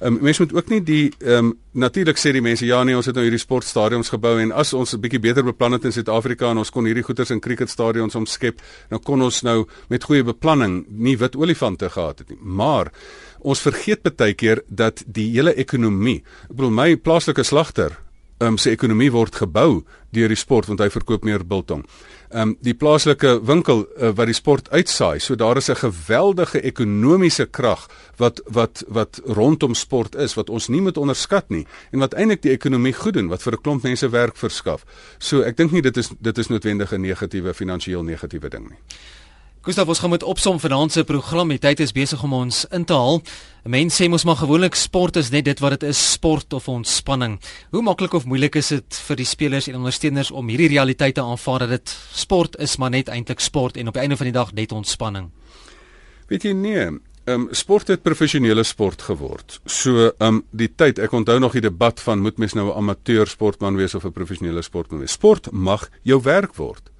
Ehm um, mense moet ook nie die ehm um, natuurlik sê die mense ja nee ons het nou hierdie sportstadions gebou en as ons 'n bietjie beter beplan het in Suid-Afrika en ons kon hierdie goeders in cricketstadions omskep, dan kon ons nou met goeie beplanning nie wit olifante gehad het nie. Maar ons vergeet baie keer dat die hele ekonomie, ek bedoel my plaaslike slagter um, sy ekonomie word gebou deur die sport want hy verkoop meer biltong. Ehm um, die plaaslike winkel uh, wat die sport uitsaai, so daar is 'n geweldige ekonomiese krag wat wat wat rondom sport is wat ons nie moet onderskat nie en wat eintlik die ekonomie goed doen, wat vir 'n klomp mense werk verskaf. So ek dink nie dit is dit is noodwendig 'n negatiewe finansiëel negatiewe ding nie. Gustav, ons gaan met opsom vanaand se program. Die tyd is besig om ons in te haal. Mense sê mos maar gewoonlik sport is net dit wat dit is, sport of ontspanning. Hoe maklik of moeilik is dit vir die spelers en ondersteuners om hierdie realiteit te aanvaar dat dit sport is maar net eintlik sport en op die einde van die dag net ontspanning? Weet jy nee, ehm um, sport het professionele sport geword. So ehm um, die tyd, ek onthou nog die debat van moet mens nou 'n amateur sportman wees of 'n professionele sportman wees. Sport mag jou werk word.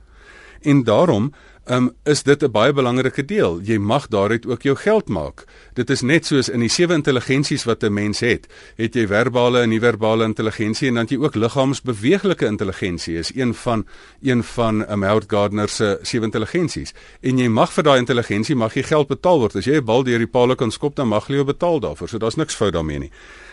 En daarom um, is dit 'n baie belangrike deel. Jy mag daaruit ook jou geld maak. Dit is net soos in die sewe intelligensies wat 'n mens het. Het jy verbale en nie-verbale intelligensie en dan jy ook liggaamsbeweeglike intelligensie is een van een van 'n um, Howard Gardner se sewe intelligensies. En jy mag vir daai intelligensie mag jy geld betaal word. As jy 'n bal deur die palle kan skop, dan mag jy jou betaal daarvoor. So daar's niks fout daarmee nie.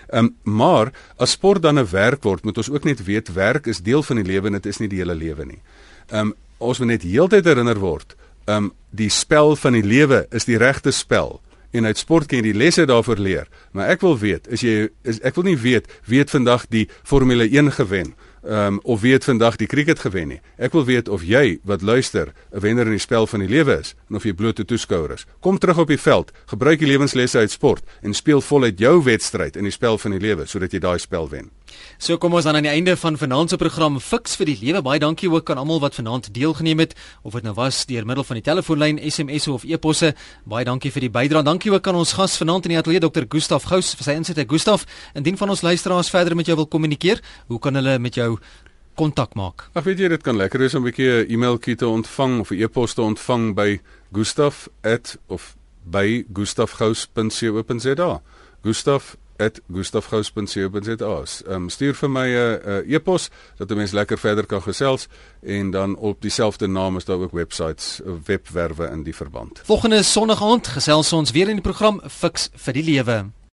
Ehm um, maar as sport dan 'n werk word, moet ons ook net weet werk is deel van die lewe en dit is nie die hele lewe nie. Ehm um, ons moet net heeltyd herinner word, ehm um, die spel van die lewe is die regte spel en uit sport kan jy die lesse daarvoor leer. Maar ek wil weet, is jy is ek wil nie weet wie het vandag die Formule 1 gewen ehm um, of wie het vandag die cricket gewen nie. Ek wil weet of jy wat luister 'n wenner in die spel van die lewe is en of jy blote toeskouer is. Kom terug op die veld, gebruik die lewenslesse uit sport en speel voluit jou wedstryd in die spel van die lewe sodat jy daai spel wen. So kom ons dan aan die einde van vanaand se program Fix vir die lewe. Baie dankie ook aan almal wat vanaand deelgeneem het of dit nou was deur middel van die telefoonlyn, SMS of e-posse. Baie dankie vir die bydrae. Dankie ook aan ons gas vanaand in die ateljee Dr. Gustaf Gous vir sy insette. Gustaf, indien van ons luisteraars verder met jou wil kommunikeer, hoe kan hulle met jou kontak maak. Ag weet jy dit kan lekker wees om 'n bietjie 'n e-mailtjie te ontvang of 'n e-pos te ontvang by gustaf@ of by gustafgous.co.za. gustaf@gustafgous.co.za. Ehm um, stuur vir my 'n uh, uh, e-pos dat 'n mens lekker verder kan gesels en dan op dieselfde naam is daar ook websites, webwerwe in die verband. Volgende Sondag aand gesels ons weer in die program Fix vir die lewe.